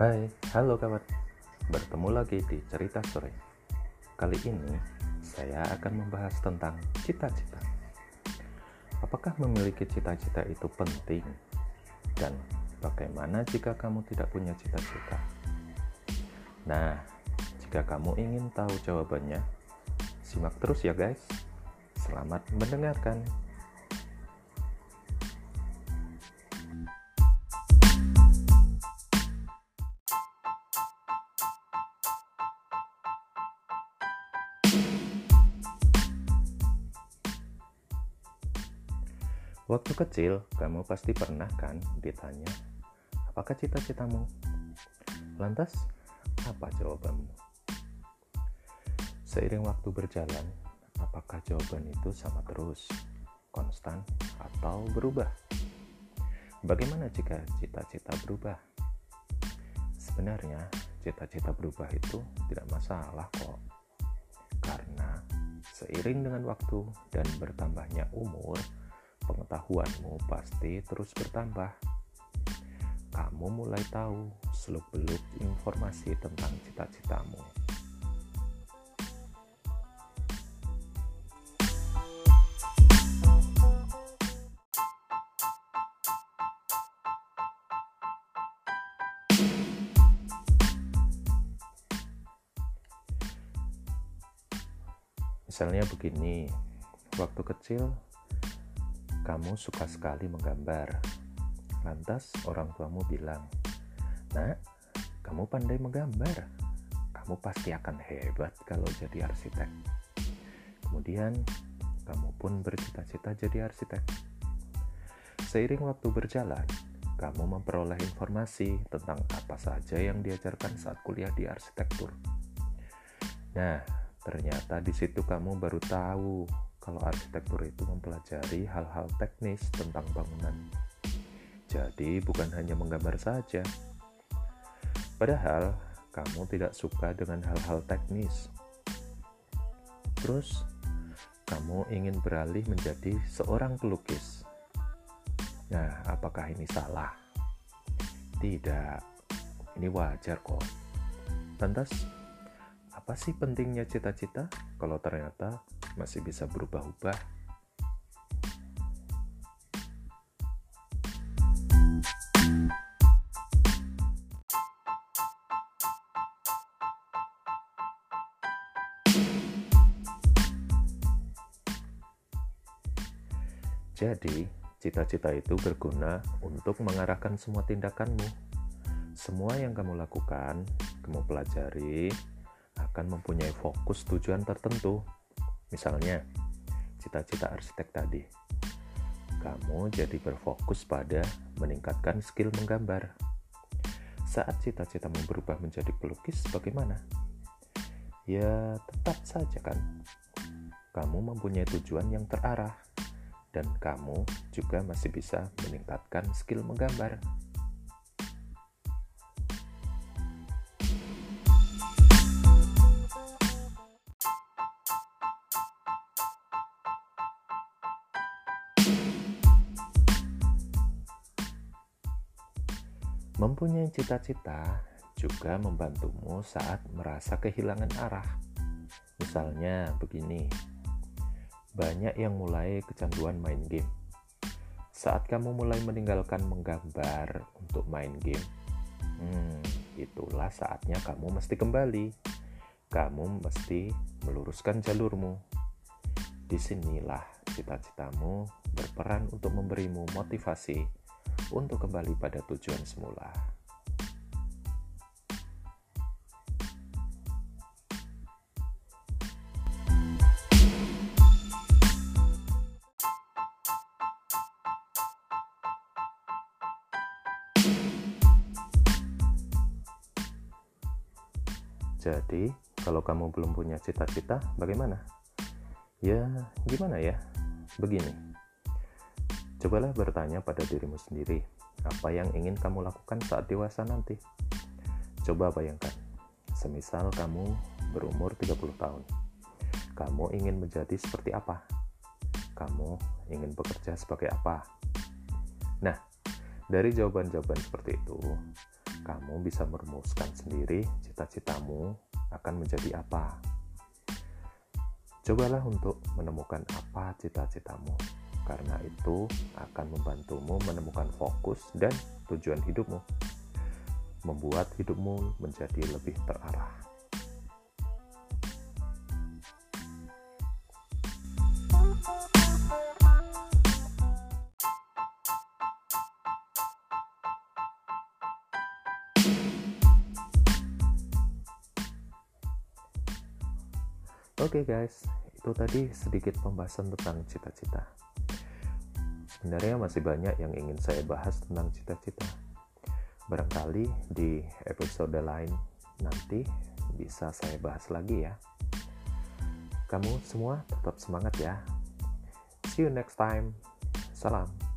Hai, halo kawan. Bertemu lagi di Cerita Sore. Kali ini saya akan membahas tentang cita-cita. Apakah memiliki cita-cita itu penting? Dan bagaimana jika kamu tidak punya cita-cita? Nah, jika kamu ingin tahu jawabannya, simak terus ya guys. Selamat mendengarkan. Waktu kecil, kamu pasti pernah kan ditanya, apakah cita-citamu? Lantas, apa jawabanmu? Seiring waktu berjalan, apakah jawaban itu sama terus, konstan, atau berubah? Bagaimana jika cita-cita berubah? Sebenarnya, cita-cita berubah itu tidak masalah kok. Karena seiring dengan waktu dan bertambahnya umur, pengetahuanmu pasti terus bertambah. Kamu mulai tahu seluk-beluk informasi tentang cita-citamu. Misalnya begini, waktu kecil kamu suka sekali menggambar. Lantas orang tuamu bilang, Nak, kamu pandai menggambar. Kamu pasti akan hebat kalau jadi arsitek. Kemudian, kamu pun bercita-cita jadi arsitek. Seiring waktu berjalan, kamu memperoleh informasi tentang apa saja yang diajarkan saat kuliah di arsitektur. Nah, ternyata di situ kamu baru tahu kalau arsitektur itu mempelajari hal-hal teknis tentang bangunan. Jadi bukan hanya menggambar saja. Padahal kamu tidak suka dengan hal-hal teknis. Terus kamu ingin beralih menjadi seorang pelukis. Nah, apakah ini salah? Tidak. Ini wajar kok. Lantas, apa sih pentingnya cita-cita kalau ternyata masih bisa berubah-ubah. Jadi, cita-cita itu berguna untuk mengarahkan semua tindakanmu. Semua yang kamu lakukan, kamu pelajari, akan mempunyai fokus tujuan tertentu. Misalnya, cita-cita arsitek tadi. Kamu jadi berfokus pada meningkatkan skill menggambar. Saat cita-citamu berubah menjadi pelukis, bagaimana? Ya, tetap saja kan. Kamu mempunyai tujuan yang terarah dan kamu juga masih bisa meningkatkan skill menggambar. Mempunyai cita-cita juga membantumu saat merasa kehilangan arah. Misalnya begini, banyak yang mulai kecanduan main game. Saat kamu mulai meninggalkan menggambar untuk main game, hmm, itulah saatnya kamu mesti kembali. Kamu mesti meluruskan jalurmu. Di sinilah cita-citamu berperan untuk memberimu motivasi untuk kembali pada tujuan semula. Jadi, kalau kamu belum punya cita-cita, bagaimana? Ya, gimana ya? Begini. Cobalah bertanya pada dirimu sendiri, apa yang ingin kamu lakukan saat dewasa nanti? Coba bayangkan, semisal kamu berumur 30 tahun. Kamu ingin menjadi seperti apa? Kamu ingin bekerja sebagai apa? Nah, dari jawaban-jawaban seperti itu, kamu bisa merumuskan sendiri cita-citamu akan menjadi apa. Cobalah untuk menemukan apa cita-citamu, karena itu akan membantumu menemukan fokus dan tujuan hidupmu, membuat hidupmu menjadi lebih terarah. Oke okay guys, itu tadi sedikit pembahasan tentang cita-cita. Sebenarnya masih banyak yang ingin saya bahas tentang cita-cita. Barangkali di episode lain nanti bisa saya bahas lagi ya. Kamu semua tetap semangat ya. See you next time. Salam.